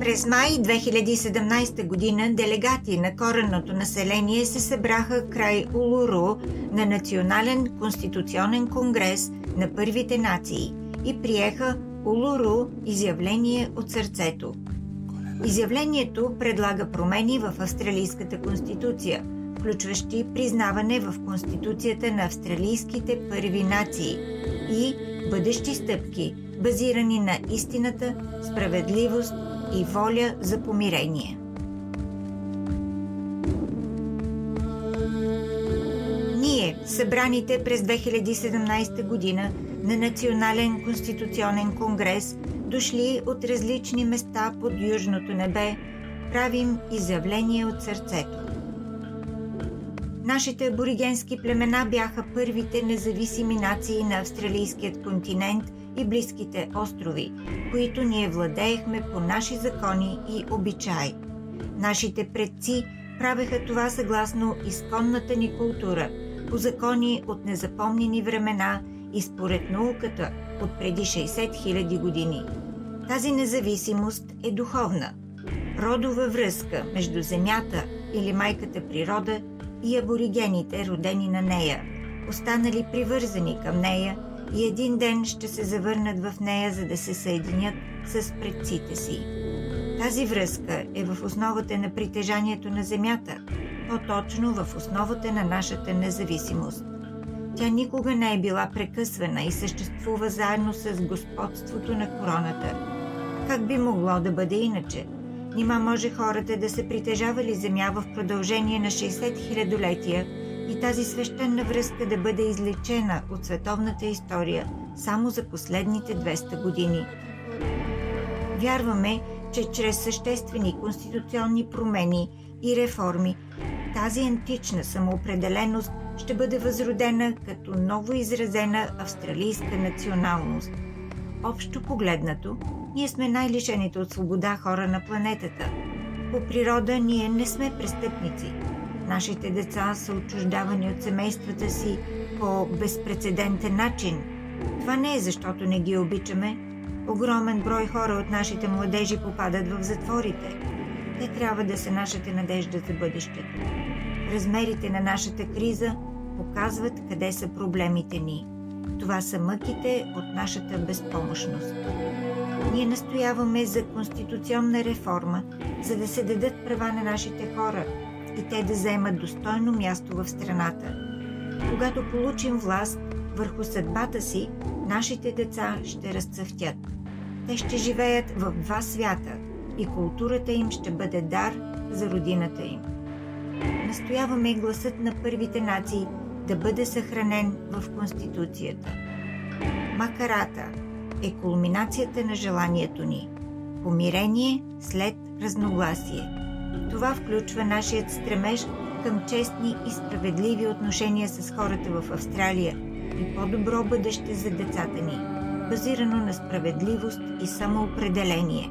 През май 2017 година делегати на коренното население се събраха край Улуру на Национален конституционен конгрес на първите нации и приеха Улуру изявление от сърцето. Изявлението предлага промени в Австралийската конституция, включващи признаване в Конституцията на австралийските първи нации и бъдещи стъпки, базирани на истината, справедливост и воля за помирение. Ние, събраните през 2017 година на Национален конституционен конгрес, дошли от различни места под южното небе, правим изявление от сърцето. Нашите аборигенски племена бяха първите независими нации на австралийският континент – и близките острови, които ние владеехме по наши закони и обичаи. Нашите предци правеха това съгласно изконната ни култура, по закони от незапомнени времена и според науката от преди 60 000 години. Тази независимост е духовна. Родова връзка между Земята или майката природа и аборигените, родени на нея, останали привързани към нея – и един ден ще се завърнат в нея, за да се съединят с предците си. Тази връзка е в основата на притежанието на Земята, по-точно в основата на нашата независимост. Тя никога не е била прекъсвана и съществува заедно с господството на короната. Как би могло да бъде иначе? Нима може хората да са притежавали земя в продължение на 60 хилядолетия – и тази свещена връзка да бъде излечена от световната история само за последните 200 години. Вярваме, че чрез съществени конституционни промени и реформи тази антична самоопределеност ще бъде възродена като ново изразена австралийска националност. Общо погледнато, ние сме най-лишените от свобода хора на планетата. По природа ние не сме престъпници – Нашите деца са отчуждавани от семействата си по безпредседентен начин. Това не е защото не ги обичаме. Огромен брой хора от нашите младежи попадат в затворите. Те трябва да са нашата надежда за бъдещето. Размерите на нашата криза показват къде са проблемите ни. Това са мъките от нашата безпомощност. Ние настояваме за конституционна реформа, за да се дадат права на нашите хора – и те да вземат достойно място в страната. Когато получим власт върху съдбата си, нашите деца ще разцъфтят. Те ще живеят в два свята и културата им ще бъде дар за родината им. Настояваме гласът на първите нации да бъде съхранен в Конституцията. Макарата е кулминацията на желанието ни – помирение след разногласие – това включва нашият стремеж към честни и справедливи отношения с хората в Австралия и по-добро бъдеще за децата ни, базирано на справедливост и самоопределение.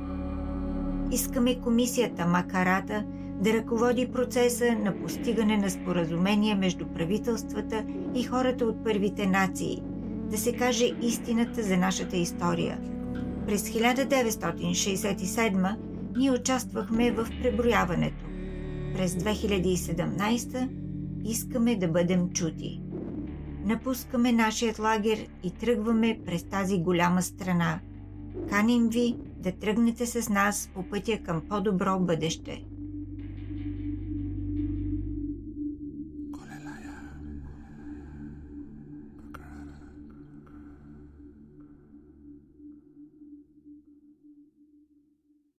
Искаме комисията Макарата да ръководи процеса на постигане на споразумение между правителствата и хората от първите нации, да се каже истината за нашата история. През 1967 ние участвахме в преброяването. През 2017 искаме да бъдем чути. Напускаме нашият лагер и тръгваме през тази голяма страна. Каним ви да тръгнете с нас по пътя към по-добро бъдеще.